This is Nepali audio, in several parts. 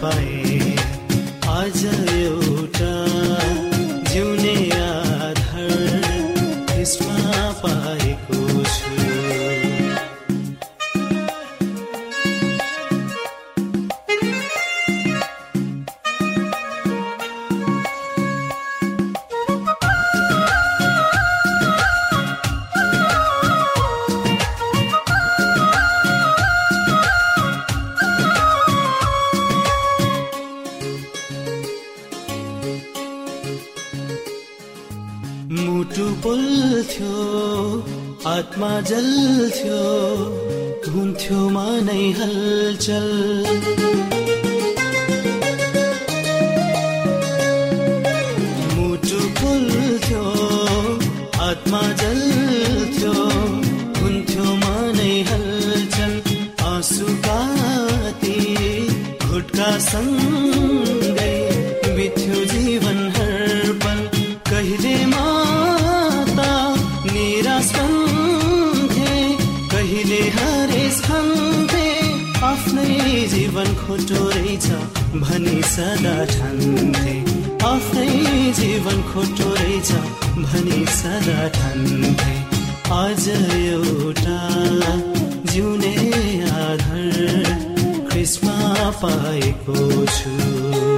सहारा मनै हलचल। मुटु फुल्थ्यो आत्मा जल्थ्यो हुन्थ्यो मनै हलचल। आँसु काती घुटका सँगै जीवन खोटो रहेछ भनी सदा ठान्थे आफ्नै जीवन खोटो रहेछ भनी सदा ठान्थे आज एउटा जिउने आधार क्रिस्मा पाएको छु।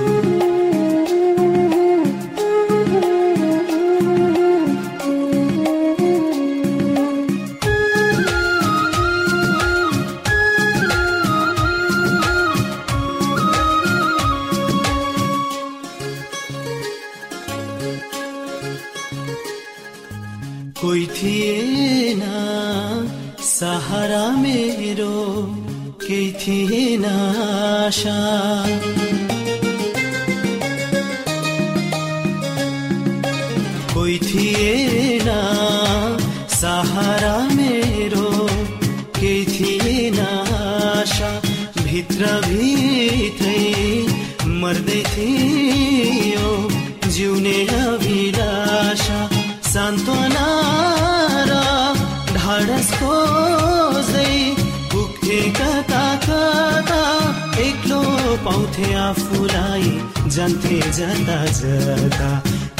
आफूलाई जान्थे जता जता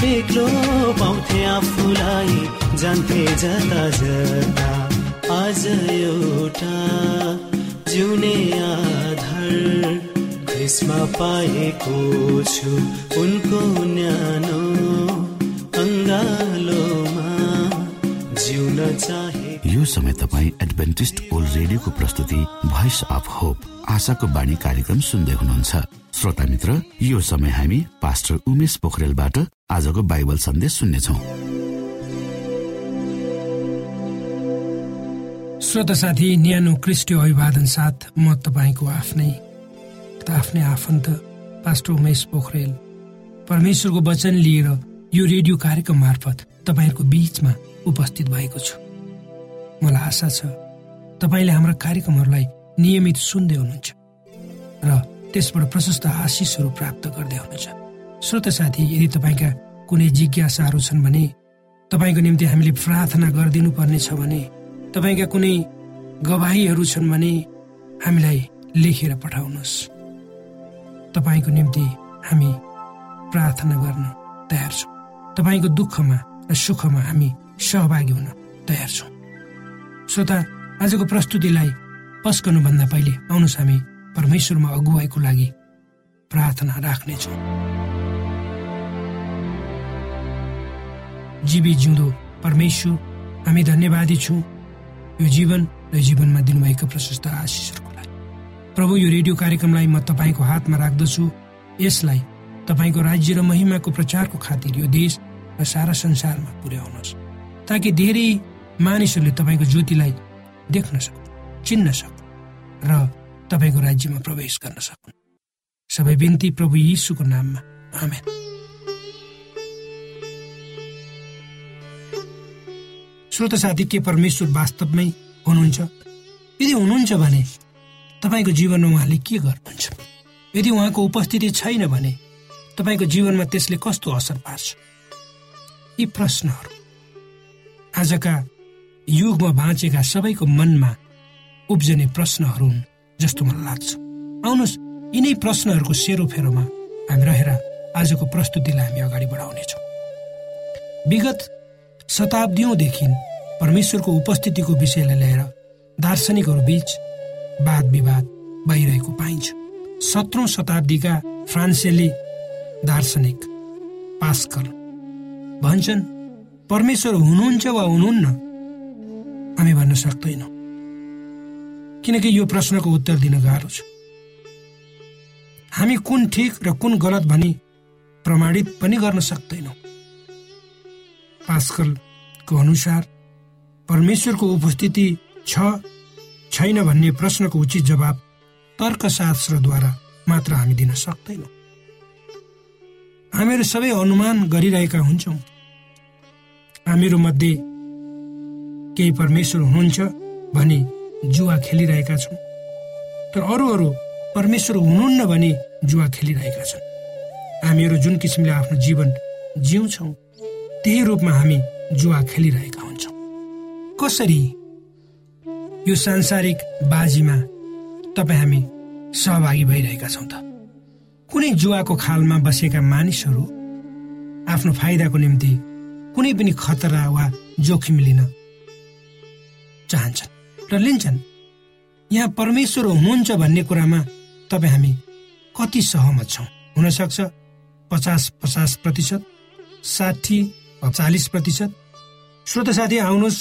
एक्लो पाउँथे आफूलाई जान्थे जता जता आज एउटा जिउने आधार यसमा पाएको छु। उनको न्यानो अङ्गालोमा जिउन चाहे। यो समय तपाईँ एडभेन्टिस्ट ओल्ड रेडियोको प्रस्तुति भोइस अफ होप आशाको बाणी कार्यक्रम सुन्दै हुनुहुन्छ। श्रोता मित्र यो समय हामी पास्टर उमेश पोखरेलबाट आजको बाइबल सन्देश सुन्नेछौ। श्रोता साथी न्यानो क्रिस्टियो अभिवादन साथ म तपाईँको आफ्नै आफ्नै आफन्त पास्टर उमेश पोखरेल। परमेश्वरको वचन लिएर यो रेडियो कार्यक्रम मार्फत तपाईँहरूको बिचमा उपस्थित भएको छु। मलाई आशा छ तपाईँले हाम्रा कार्यक्रमहरूलाई नियमित सुन्दै हुनुहुन्छ। र त्यसबाट प्रशस्त आशिषहरू प्राप्त गर्दै हुनुहुन्छ श्रोत साथी यदि तपाईँका कुनै जिज्ञासाहरू छन् भने तपाईँको निम्ति हामीले प्रार्थना गरिदिनु पर्ने छ भने तपाईँका कुनै गवाहीहरू छन् भने हामीलाई लेखेर पठाउनुहोस्। तपाईँको निम्ति हामी प्रार्थना गर्न तयार छौँ। तपाईँको दुःखमा र सुखमा हामी सहभागी हुन तयार छौँ। श्रोता आजको प्रस्तुतिलाई पस्कनुभन्दा पहिले आउनुहोस् हामी परमेश्वरमा अगुवाईको लागि प्रार्थना राख्नेछौँ। जीवी जिउँदो परमेश्वर हामी धन्यवादी छौँ। यो जीवन र जीवनमा दिनुभएका प्रशस्त आशिषहरूको लागि। प्रभु यो रेडियो कार्यक्रमलाई म तपाईँको हातमा राख्दछु। यसलाई तपाईँको राज्य र महिमाको प्रचारको खातिर यो देश र सारा संसारमा पुर्याउनुहोस्। ताकि धेरै मानिसहरूले तपाईँको ज्योतिलाई देख्न सकुन् चिन्न सकुन् र तपाईँको राज्यमा प्रवेश गर्न सकुन्। सबै बिन्ती प्रभु यीशुको नाममा। आमेन। श्रोत साथी के परमेश्वर वास्तवमै हुनुहुन्छ? यदि हुनुहुन्छ भने तपाईँको जीवनमा उहाँले के गर्नुहुन्छ? यदि उहाँको उपस्थिति छैन भने तपाईँको जीवनमा त्यसले कस्तो असर पार्छ? यी प्रश्नहरू। आजका युगमा बाँचेका सबैको मनमा उब्जने प्रश्नहरू हुन्। जस्तो मलाई लाग्छ। आउनुहोस् यिनै प्रश्नहरूको सेरोफेरोमा हामी रहेर आजको प्रस्तुतिलाई हामी अगाडि बढाउनेछौँ। विगत शताब्दीदेखि परमेश्वरको उपस्थितिको विषयलाई लिएर दार्शनिकहरू बीच वाद विवाद भइरहेको पाइन्छ। सत्रौँ शताब्दीका फ्रान्सेली दार्शनिक पास्कल भन्छन् परमेश्वर हुनुहुन्छ वा हुनुहुन्न हामी भन्न सक्दैनौँ। किनकि यो प्रश्नको उत्तर दिन गाह्रो छ। हामी कुन ठिक र कुन गलत भनी प्रमाणित पनि गर्न सक्दैनौँ। पास्कलको अनुसार परमेश्वरको उपस्थिति छ छैन भन्ने प्रश्नको उचित जवाब तर्कशास्त्रद्वारा मात्र हामी दिन सक्दैनौँ। हामीहरू सबै अनुमान गरिरहेका हुन्छौँ। हामीहरू मध्ये केही परमेश्वर हुनुहुन्छ भने जुवा खेलिरहेका छौँ तर अरू अरू परमेश्वर हुनुहुन्न भने जुवा खेलिरहेका छन्। हामीहरू जुन किसिमले आफ्नो जीवन जिउँछौँ त्यही रूपमा हामी जुवा खेलिरहेका हुन्छौँ। कसरी यो सांसारिक बाजीमा तपाईँ हामी सहभागी भइरहेका छौँ त? कुनै जुवाको खालमा बसेका मानिसहरू आफ्नो फाइदाको निम्ति कुनै पनि खतरा वा जोखिम लिन चाहन्छन्। र लिन्छन्। यहाँ परमेश्वर हुनुहुन्छ भन्ने कुरामा तपाईँ हामी कति सहमत छौँ? हुनसक्छ पचास पचास प्रतिशत साठी चालिस प्रतिशत। श्रोत साथी आउनुहोस्।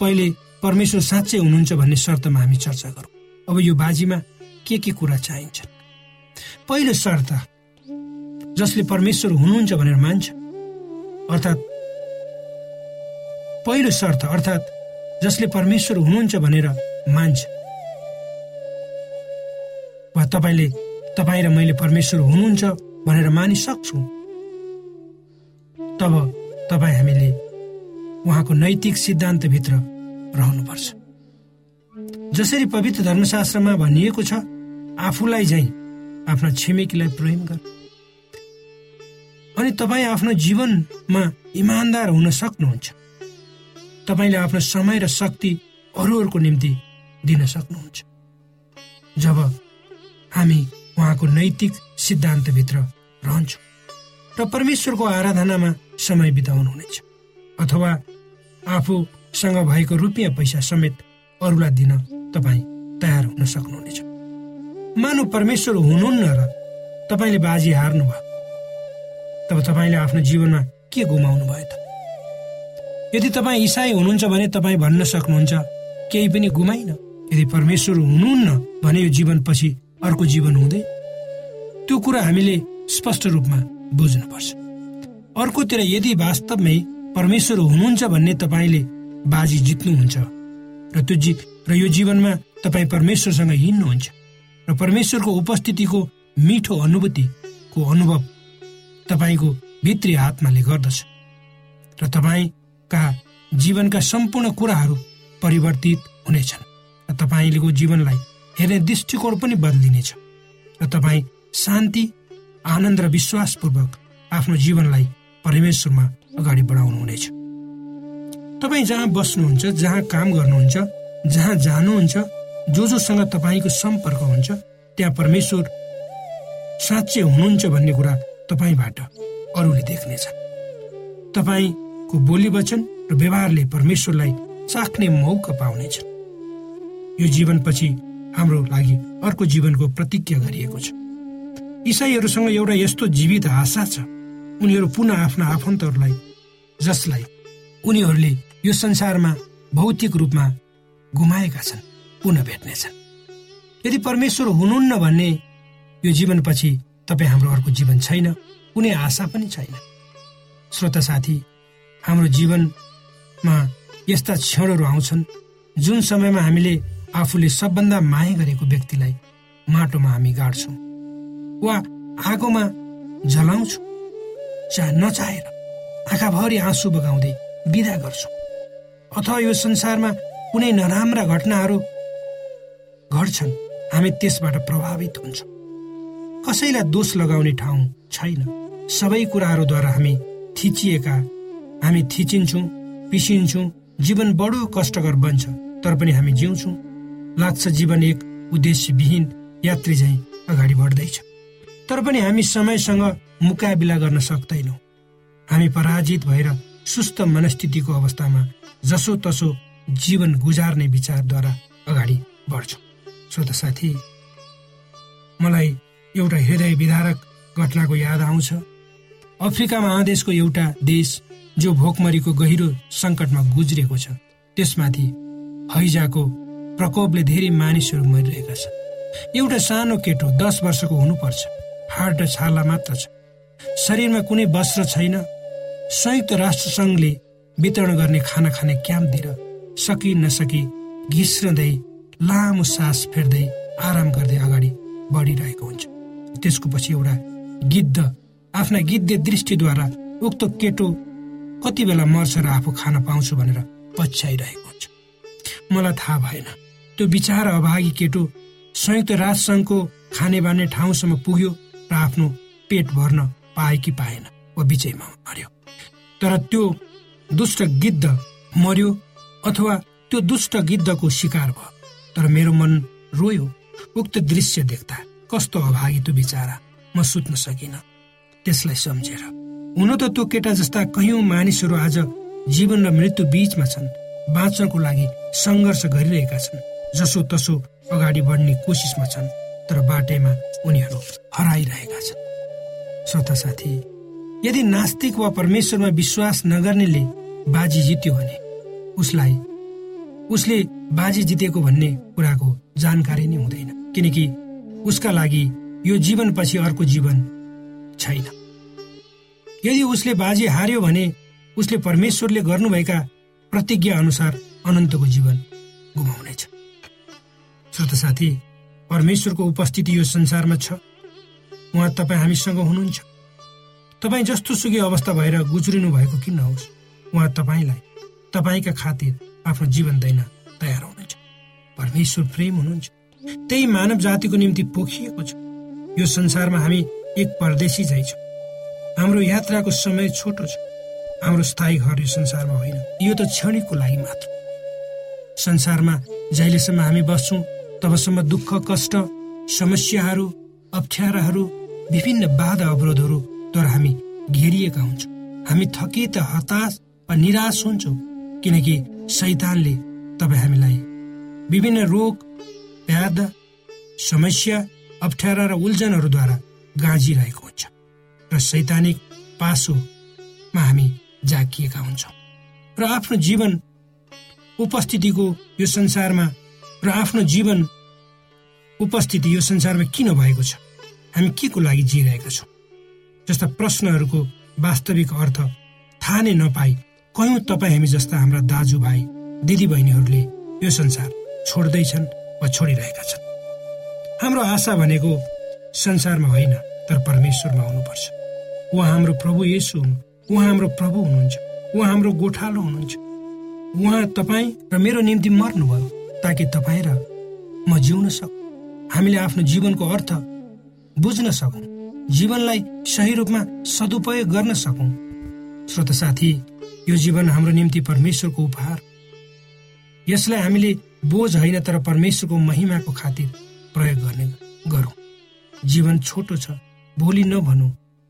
पहिले परमेश्वर साँच्चै हुनुहुन्छ भन्ने शर्तमा हामी चर्चा गरौँ। अब यो बाजीमा के के कुरा चाहिन्छ पहिलो शर्त जसले परमेश्वर हुनुहुन्छ भनेर मान्छ अर्थात् पहिलो शर्त अर्थात् जसले परमेश्वर हुनुहुन्छ भनेर मान्छ। वा तपाईँले तपाईँ र मैले परमेश्वर हुनुहुन्छ भनेर मानिसक्छौँ। तब तपाईँ हामीले उहाँको नैतिक सिद्धान्तभित्र रहनुपर्छ। जसरी पवित्र धर्मशास्त्रमा भनिएको छ आफूलाई झै आफ्ना छिमेकीलाई प्रेम गर। अनि तपाईँ आफ्नो जीवनमा इमान्दार हुन सक्नुहुन्छ। तपाईँले आफ्नो समय र शक्ति अरूहरूको निम्ति दिन सक्नुहुन्छ। जब हामी उहाँको नैतिक सिद्धान्तभित्र रहन्छौँ र परमेश्वरको आराधनामा समय बिताउनु हुनेछ अथवा आफूसँग भएको रुपियाँ पैसा समेत अरूलाई दिन तपाईँ तयार हुन सक्नुहुनेछ। मानव परमेश्वर हुनुहुन्न र तपाईँले बाजी हार्नुभयो। तब तपाईँले आफ्नो जीवनमा के गुमाउनु भयो त? यदि तपाईँ इसाई हुनुहुन्छ भने तपाईँ भन्न सक्नुहुन्छ केही पनि गुमाइन। यदि परमेश्वर हुनुहुन्न भने यो जीवनपछि अर्को जीवन हुँदै त्यो कुरा हामीले स्पष्ट रूपमा बुझ्नुपर्छ। अर्कोतिर यदि वास्तवमै परमेश्वर हुनुहुन्छ भन्ने तपाईँले बाजी जित्नुहुन्छ र त्यो जी र यो जीवनमा तपाईँ परमेश्वरसँग हिँड्नुहुन्छ र परमेश्वरको उपस्थितिको मिठो अनुभूतिको अनुभव तपाईँको भित्री आत्माले गर्दछ र तपाईँका जीवनका सम्पूर्ण कुराहरू परिवर्तित हुनेछन् र तपाईँको जीवनलाई हेर्ने दृष्टिकोण पनि बदलिनेछ र तपाईँ शान्ति आनन्द र विश्वासपूर्वक आफ्नो जीवनलाई परमेश्वरमा अगाडि बढाउनुहुनेछ तपाईँ जहाँ बस्नुहुन्छ जहाँ काम गर्नुहुन्छ जहाँ जानुहुन्छ जो जोसँग तपाईँको सम्पर्क हुन्छ त्यहाँ परमेश्वर साँच्चै हुनुहुन्छ भन्ने कुरा तपाईँबाट अरूले देख्नेछ। तपाईँको बोली वचन र व्यवहारले परमेश्वरलाई चाख्ने मौका पाउनेछ यो जीवनपछि हाम्रो लागि अर्को जीवनको प्रतिज्ञा गरिएको छ। इसाईहरूसँग एउटा यस्तो जीवित आशा छ। उनीहरू पुनः आफ्ना आफन्तहरूलाई जसलाई उनीहरूले यो संसारमा भौतिक रूपमा गुमाएका छन् पुनः भेट्नेछन्। यदि परमेश्वर हुनुहुन्न भन्ने यो जीवनपछि तपाईँ हाम्रो अर्को जीवन छैन कुनै आशा पनि छैन। श्रोता साथी हाम्रो जीवनमा यस्ता क्षणहरू आउँछन् जुन समयमा हामीले आफूले सबभन्दा माया गरेको व्यक्तिलाई माटोमा हामी गाड्छौँ वा आगोमा जलाउँछौँ चाहे नचाहेर आँखाभरि आँसु बगाउँदै विदा गर्छौँ। अथवा यो संसारमा कुनै नराम्रा घटनाहरू घट्छन् हामी त्यसबाट प्रभावित हुन्छौँ। कसैलाई दोष लगाउने ठाउँ छैन। सबै कुराहरूद्वारा हामी थिचिएका हामी थिचिन्छौँ पिसिन्छौँ जीवन बडो कष्टकर बन्छ तर पनि हामी जिउँछौँ। लाग्छ जीवन एक उद्देश्यविहीन यात्री झैँ अगाडि बढ्दैछ। तर पनि हामी समयसँग मुकाबिला गर्न सक्दैनौँ। हामी पराजित भएर सुस्त मनस्थितिको अवस्थामा जसो तसो जीवन गुजार्ने विचारद्वारा अगाडि बढ्छौँ। श्रोत साथी मलाई एउटा हृदय विधारक घटनाको याद आउँछ। अफ्रिका महादेशको एउटा देश जो भोकमरीको गहिरो सङ्कटमा गुज्रिएको छ त्यसमाथि हैजाको प्रकोपले धेरै मानिसहरू मरिरहेका छन्। एउटा सानो केटो दस वर्षको हुनुपर्छ। हाड र छाला मात्र छ। शरीरमा कुनै वस्त्र छैन। संयुक्त राष्ट्र सङ्घले वितरण गर्ने खाना खाने क्याम्प दिएर सकि नसकी घिस्रँदै लामो सास फेर्दै आराम गर्दै अगाडि बढिरहेको हुन्छ। त्यसको पछि एउटा गिद्ध आफ्ना गिद्ध दृष्टिद्वारा उक्त केटो कति बेला मर्छ र आफू खान पाउँछु भनेर पछ्याइरहेको हुन्छ। मलाई थाहा भएन। त्यो विचार अभागी केटो संयुक्त राष्ट्र सङ्घको खाने बाने ठाउँसम्म पुग्यो र आफ्नो पेट भर्न पाए कि पाएन। वा बिचैमा मर्यो। तर त्यो दुष्ट गिद्ध मर्यो अथवा त्यो दुष्ट गिद्धको शिकार भयो। तर मेरो मन रोयो। उक्त दृश्य देख्दा कस्तो अभागी त्यो बिचरा म सुत्न सकिन। त्यसलाई सम्झेर हुन त त्यो केटा जस्ता कैयौँ मानिसहरू आज जीवन र मृत्यु बीचमा छन्। बाँच्नको लागि सङ्घर्ष गरिरहेका छन्। जसो तसो अगाडि बढ्ने कोसिसमा छन् तर बाटैमा उनीहरू हराइरहेका छन्। श्रोता साथी यदि नास्तिक वा परमेश्वरमा विश्वास नगर्नेले बाजी जित्यो भने उसलाई उसले बाजी जितेको भन्ने कुराको जानकारी नै हुँदैन किनकि उसका लागि यो जीवनपछि अर्को जीवन छैन। यदि उसले बाजी हार्यो भने उसले परमेश्वरले गर्नुभएका प्रतिज्ञा अनुसार अनन्तको जीवन गुमाउनेछ। श्रोत साथी परमेश्वरको उपस्थिति यो संसारमा छ। उहाँ तपाईँ हामीसँग हुनुहुन्छ। तपाईँ जस्तो सुकै अवस्था भएर गुज्रिनु भएको किन नहोस् उहाँ तपाईँलाई तपाईँका खातिर आफ्नो जीवन दैन तयार हुनुहुन्छ। परमेश्वर प्रेम हुनुहुन्छ। त्यही मानव जातिको निम्ति पोखिएको छ। यो संसारमा हामी एक परदेशी झै छौँ। हाम्रो यात्राको समय छोटो छ। हाम्रो स्थायी घर यो संसारमा होइन। यो त क्षणिकको लागि मात्र। संसारमा जहिलेसम्म हामी बस्छौँ तबसम्म दुःख कष्ट समस्याहरू अप्ठ्याराहरू विभिन्न बाधा अवरोधहरूद्वारा हामी घेरिएका हुन्छौँ। हामी थकित हताश वा निराश हुन्छौँ किनकि सैतानले तपाईँ हामीलाई विभिन्न रोग व्याध समस्या अप्ठ्यारा र उल्झनहरूद्वारा गाँजिरहेको हुन्छ। र सैतानिक पासोमा हामी जाकिएका हुन्छौँ र आफ्नो जीवन उपस्थितिको यो संसारमा र आफ्नो जीवन उपस्थिति यो संसारमा किन भएको छ? हामी के को लागि जिइरहेका छौँ? जस्ता प्रश्नहरूको वास्तविक अर्थ थाहा नै नपाई कयौँ तपाईँ हामी जस्ता हाम्रा दाजुभाइ दिदीबहिनीहरूले यो संसार छोड्दैछन् वा छोडिरहेका छन्। हाम्रो आशा भनेको संसारमा होइन तर परमेश्वरमा हुनुपर्छ। उहाँ हाम्रो प्रभु यसो हुनु। उहाँ हाम्रो प्रभु हुनुहुन्छ। उहाँ हाम्रो गोठालो हुनुहुन्छ। उहाँ तपाईँ र मेरो निम्ति मर्नुभयो ताकि तपाईँ र म जिउन सकु। हामीले आफ्नो जीवनको अर्थ बुझ्न सकौँ। जीवनलाई सही रूपमा सदुपयोग गर्न सकौँ। श्रोत साथी यो जीवन हाम्रो निम्ति परमेश्वरको उपहार। यसलाई हामीले बोझ होइन तर परमेश्वरको महिमाको खातिर प्रयोग गर्ने गरौँ जीवन छोटो छ भोलि नभनौँ।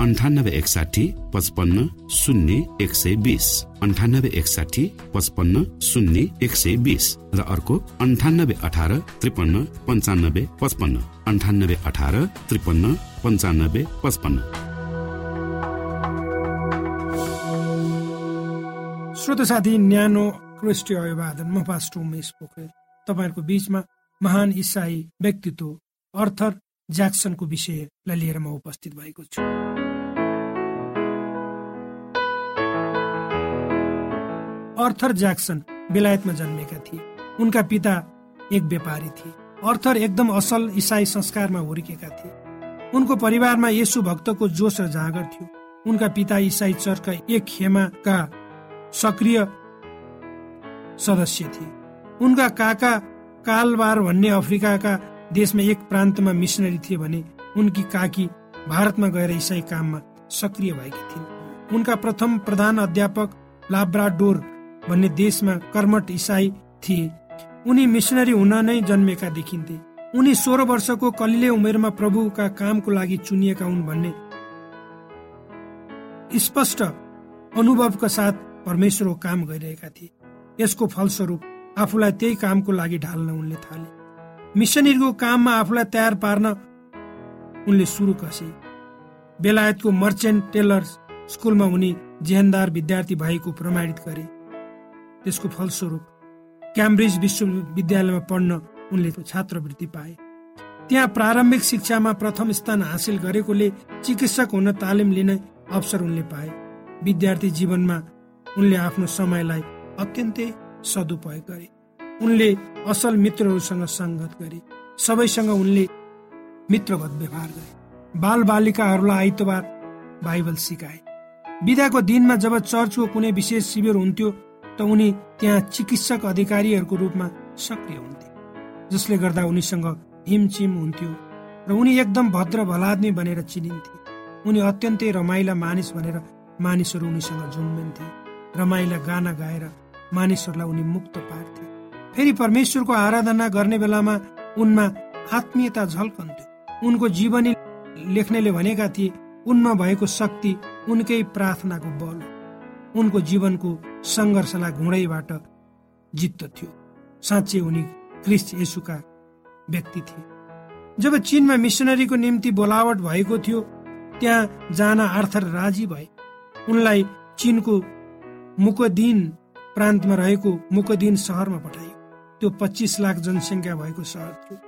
अन्ठानब्बे एकसाठी पचपन्न शून्य एक सय बिस अन्ठानब्बे एकसाठी पचपन्न शून्य एक सय बिस र अर्को अन्ठानब्बे अठार त्रिपन्न पन्चानब्बे पचपन्न. अन्ठानब्बे अठार त्रिपन्न पन्चानब्बे पचपन्न. श्रोत साथी न्यानो क्रिस्टी अभिवादन। म पास्टर उमेश पोखरेल। तपाईँहरूको बिचमा महान इसाई व्यक्तित्व अर्थर ज्याक्सनको विषयलाई लिएर म उपस्थित भएको छु। अर्थर ज्याक्सन बेलायतमा जन्मेका थिए। उनका पिता एक व्यापारी थिए। अर्थर एकदम असल इसाई संस्कारमा हुर्केका थिए। उनको परिवारमा यसु भक्तको जोस र जाँगर थियो। उनका पिता इसाई चर्चका एक खेमाका सक्रिय सदस्य थिए। उनका काका कालबार भन्ने अफ्रिकाका देशमा एक प्रान्तमा मिसनरी थिए भने उनकी काकी भारतमा गएर इसाई काममा सक्रिय भएकी थिइन्। उनका प्रथम प्रधान अध्यापक लाब्राडोर भन्ने देशमा कर्मठ इसाई थिए। उनी मिसनरी हुन नै जन्मेका देखिन्थे। उनी सोह्र वर्षको कलिले उमेरमा प्रभुका कामको लागि चुनिएका हुन् भन्ने स्पष्ट अनुभवका साथ परमेश्वरको काम गरिरहेका थिए। यसको फलस्वरूप आफूलाई त्यही कामको लागि ढाल्न उनले थाले। मिसनरीको काममा आफूलाई तयार पार्न उनले सुरु कसे बेलायतको मर्चेन्ट टेलर स्कुलमा उनी जेहेन्दार विद्यार्थी भएको प्रमाणित गरे। त्यसको फलस्वरूप क्याम्ब्रिज विश्वविद्यालयमा पढ्न उनले छात्रवृत्ति पाए। त्यहाँ प्रारम्भिक शिक्षामा प्रथम स्थान हासिल गरेकोले चिकित्सक हुन तालिम लिने अवसर उनले पाए। विद्यार्थी जीवनमा उनले आफ्नो समयलाई अत्यन्तै सदुपयोग गरे। उनले असल मित्रहरूसँग सङ्गत गरे। सबैसँग उनले मित्रवत व्यवहार गरे। बाल बालिकाहरूलाई आइतबार बाइबल सिकाए। विदाको दिनमा जब चर्चको कुनै विशेष शिविर हुन्थ्यो त उनी त्यहाँ चिकित्सक अधिकारीहरूको रूपमा सक्रिय हुन्थे जसले गर्दा उनीसँग हिमचिम हुन्थ्यो र उनी एकदम भद्र भलाद्मी बनेर चिनिन्थे। उनी अत्यन्तै रमाइला मानिस भनेर मानिसहरू उनीसँग झुम्बिन्थे रमाइला गाना गाएर मानिसहरूलाई उनी मुक्त पार्थे। फेरि परमेश्वरको आराधना गर्ने बेलामा उनमा आत्मीयता झल्कन्थ्यो। उनको जीवनी लेख्नेले भनेका थिए उनमा भएको शक्ति उनकै प्रार्थनाको बल हो। उनको जीवनको सङ्घर्षलाई घुँडैबाट थियो। साँच्चै उनी क्रिस्ट यसुका व्यक्ति थिए। जब चिनमा मिसनरीको निम्ति बोलावट भएको थियो त्यहाँ जान आर्थर राजी भए। उनलाई चिनको मुकदिन प्रान्तमा रहेको मुकदिन सहरमा पठाइयो। त्यो पच्चिस लाख जनसङ्ख्या भएको सहर थियो।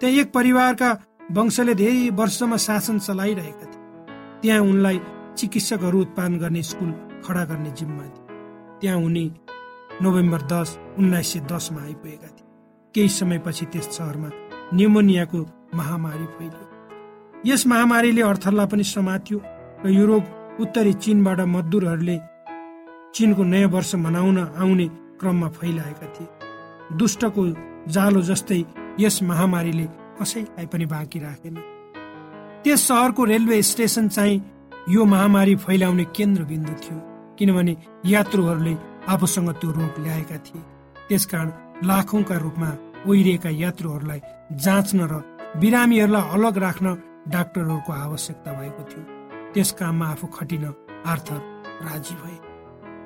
त्यहाँ एक परिवारका वंशले धेरै वर्षमा शासन चलाइरहेका थिए। त्यहाँ उनलाई चिकित्सकहरू उत्पादन गर्ने स्कुल खडा गर्ने जिम्मा थियो त्यहाँ उनी नोभेम्बर दस उन्नाइस सय दसमा आइपुगेका थिए। केही समयपछि त्यस सहरमा निमोनियाको महामारी फैलियो। यस महामारीले अर्थरलाई पनि समात्यो र यो रोग उत्तरी चीनबाट मजदुरहरूले चीनको नयाँ वर्ष मनाउन आउने क्रममा फैलाएका थिए। दुष्टको जालो जस्तै यस महामारीले कसैलाई पनि बाँकी राखेन। त्यस सहरको रेलवे स्टेसन चाहिँ यो महामारी फैलाउने केन्द्रबिन्दु थियो। किनभने यात्रुहरूले आफूसँग त्यो रोग ल्याएका थिए। त्यसकारण लाखौंका रूपमा ओहिरिएका यात्रुहरूलाई जाँच्न र बिरामीहरूलाई अलग राख्न डाक्टरहरूको आवश्यकता भएको थियो। त्यस काममा आफू खटिन आर्थर राजी भए।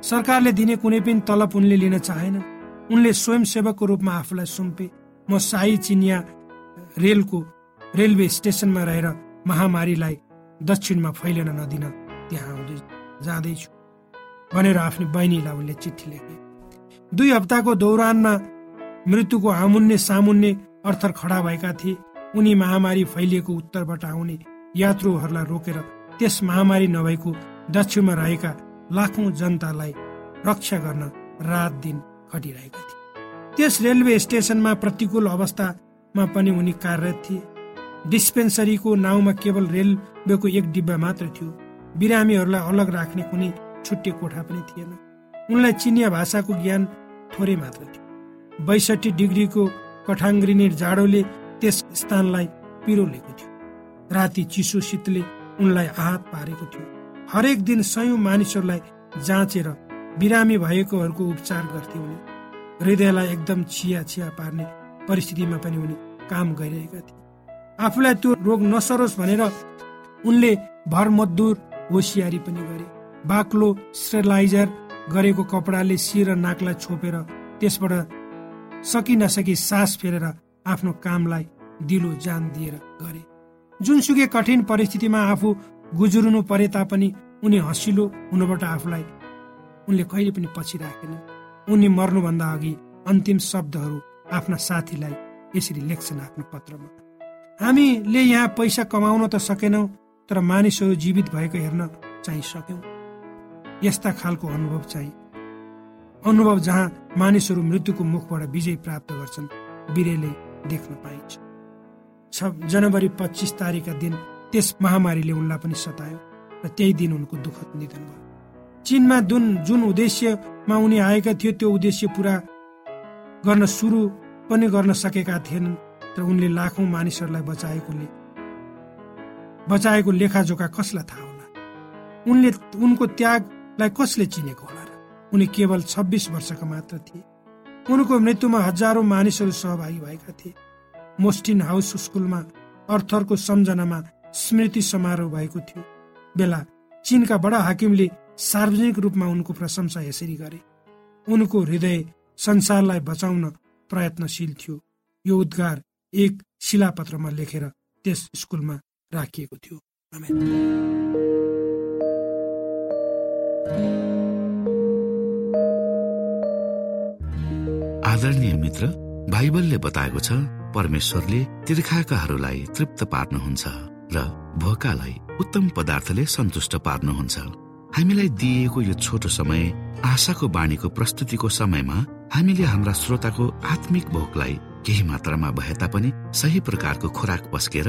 सरकारले दिने कुनै पनि तलब उनले लिन चाहेन। उनले स्वयंसेवकको रूपमा आफूलाई सुम्पे। म साई चिनिया रेलको रेलवे स्टेसनमा रहेर महामारीलाई दक्षिणमा फैलिन नदिन त्यहाँ आउँदै जाँदैछु। भनेर आफ्नो बहिनीलाई उनले चिठी लेखे। दुई हप्ताको दौरानमा मृत्युको आमुन्ने सामुन्ने अर्थर खडा भएका थिए। उनी महामारी फैलिएको उत्तरबाट आउने यात्रुहरूलाई रोकेर त्यस महामारी नभएको दक्षिणमा रहेका लाखौं जनतालाई रक्षा गर्न रात दिन खटिरहेका थिए। त्यस रेलवे स्टेसनमा प्रतिकूल अवस्थामा पनि उनी कार्यरत थिए। डिस्पेन्सरीको नाउँमा केवल रेलवेको एक डिब्बा मात्र थियो। बिरामीहरूलाई अलग राख्ने कुनै छुट्टे कोठा पनि थिएन। उनलाई चिनिया भाषाको ज्ञान थोरै मात्र थियो। बैसठी डिग्रीको कठाङ्ग्रिने जाडोले त्यस स्थानलाई पिरोलेको थियो। राति चिसो शीतले उनलाई आहत पारेको थियो। हरेक दिन सयौं मानिसहरूलाई जाँचेर बिरामी भएकोहरूको उपचार गर्थे उनी। हृदयलाई एकदम छिया छिया पार्ने परिस्थितिमा पनि उनी काम गरिरहेका थिए। आफूलाई त्यो रोग नसरोस् भनेर उनले भर मजदुर होसियारी पनि गरे। बाक्लो स्टेलाइजर गरेको कपडाले शिर नाकलाई छोपेर त्यसबाट सकि नसकी सास फेरेर आफ्नो कामलाई दिलो जान दिएर गरे। जुनसुकै कठिन परिस्थितिमा आफू गुजुर्नु परे तापनि उनी हँसिलो हुनबाट आफूलाई उनले कहिले पनि पछि राखेन। उनी मर्नुभन्दा अघि अन्तिम शब्दहरू आफ्ना साथीलाई यसरी लेख्छन् आफ्नो पत्रमा। हामीले यहाँ पैसा कमाउन त सकेनौँ तर मानिसहरू जीवित भएको हेर्न चाहिँ सक्यौँ। यस्ता खालको अनुभव चाहिँ अनुभव जहाँ मानिसहरू मृत्युको मुखबाट विजय प्राप्त गर्छन् बिरेले देख्न पाइन्छ। छ जनवरी पच्चिस तारिकका दिन त्यस महामारीले उनलाई पनि सतायो र त्यही दिन उनको दुःखद निधन भयो। चिनमा जुन जुन उद्देश्यमा उनी आएका थियो त्यो उद्देश्य पुरा गर्न सुरु पनि गर्न सकेका थिएनन् तर उनले लाखौं मानिसहरूलाई बचाएकोले बचाएको लेखाजोखा कसलाई थाहा होला? उनले उनको त्यागलाई कसले चिनेको होला र? उनी केवल छब्बिस वर्षका मात्र थिए। उनको मृत्युमा हजारौं मानिसहरू सहभागी भएका थिए। मोस्टिन हाउस स्कुलमा अर्थरको सम्झनामा स्मृति समारोह भएको थियो। बेला चीनका बडा हाकिमले सार्वजनिक रूपमा उनको प्रशंसा यसरी गरे। उनको हृदय संसारलाई बचाउन प्रयत्नशील थियो। यो उद्गार एक शिलापत्रमा लेखेर त्यस स्कुलमा राखिएको थियो। आदरणीय मित्र बाइबलले बताएको छ परमेश्वरले तिर्खाकाहरूलाई तृप्त पार्नुहुन्छ र भोकालाई उत्तम पदार्थले सन्तुष्ट पार्नुहुन्छ। हामीलाई दिइएको यो छोटो समय आशाको बाणीको प्रस्तुतिको समयमा हामीले हाम्रा श्रोताको आत्मिक भोकलाई केही मात्रामा भए तापनि सही प्रकारको खोराक पस्केर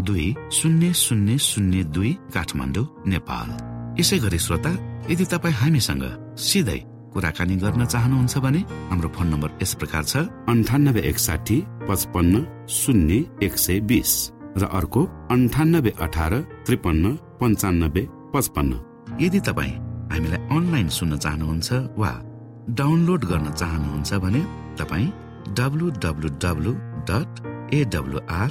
दुई शून्य शून्य शून्य दुई काठमाडौँ नेपाल। यसै गरी श्रोता यदि तपाईँ हामीसँग सिधै कुराकानी गर्न चाहनुहुन्छ भने हाम्रो फोन नम्बर यस प्रकार छ। अन्ठानब्बे एकसाठी पचपन्न शून्य एक सय बिस र अर्को अन्ठानब्बे अठार त्रिपन्न पन्चानब्बे पचपन्न। यदि तपाईँ हामीलाई अनलाइन सुन्न चाहनुहुन्छ वा डाउनलोड गर्न चाहनुहुन्छ भने तपाईँ W W W dot AWR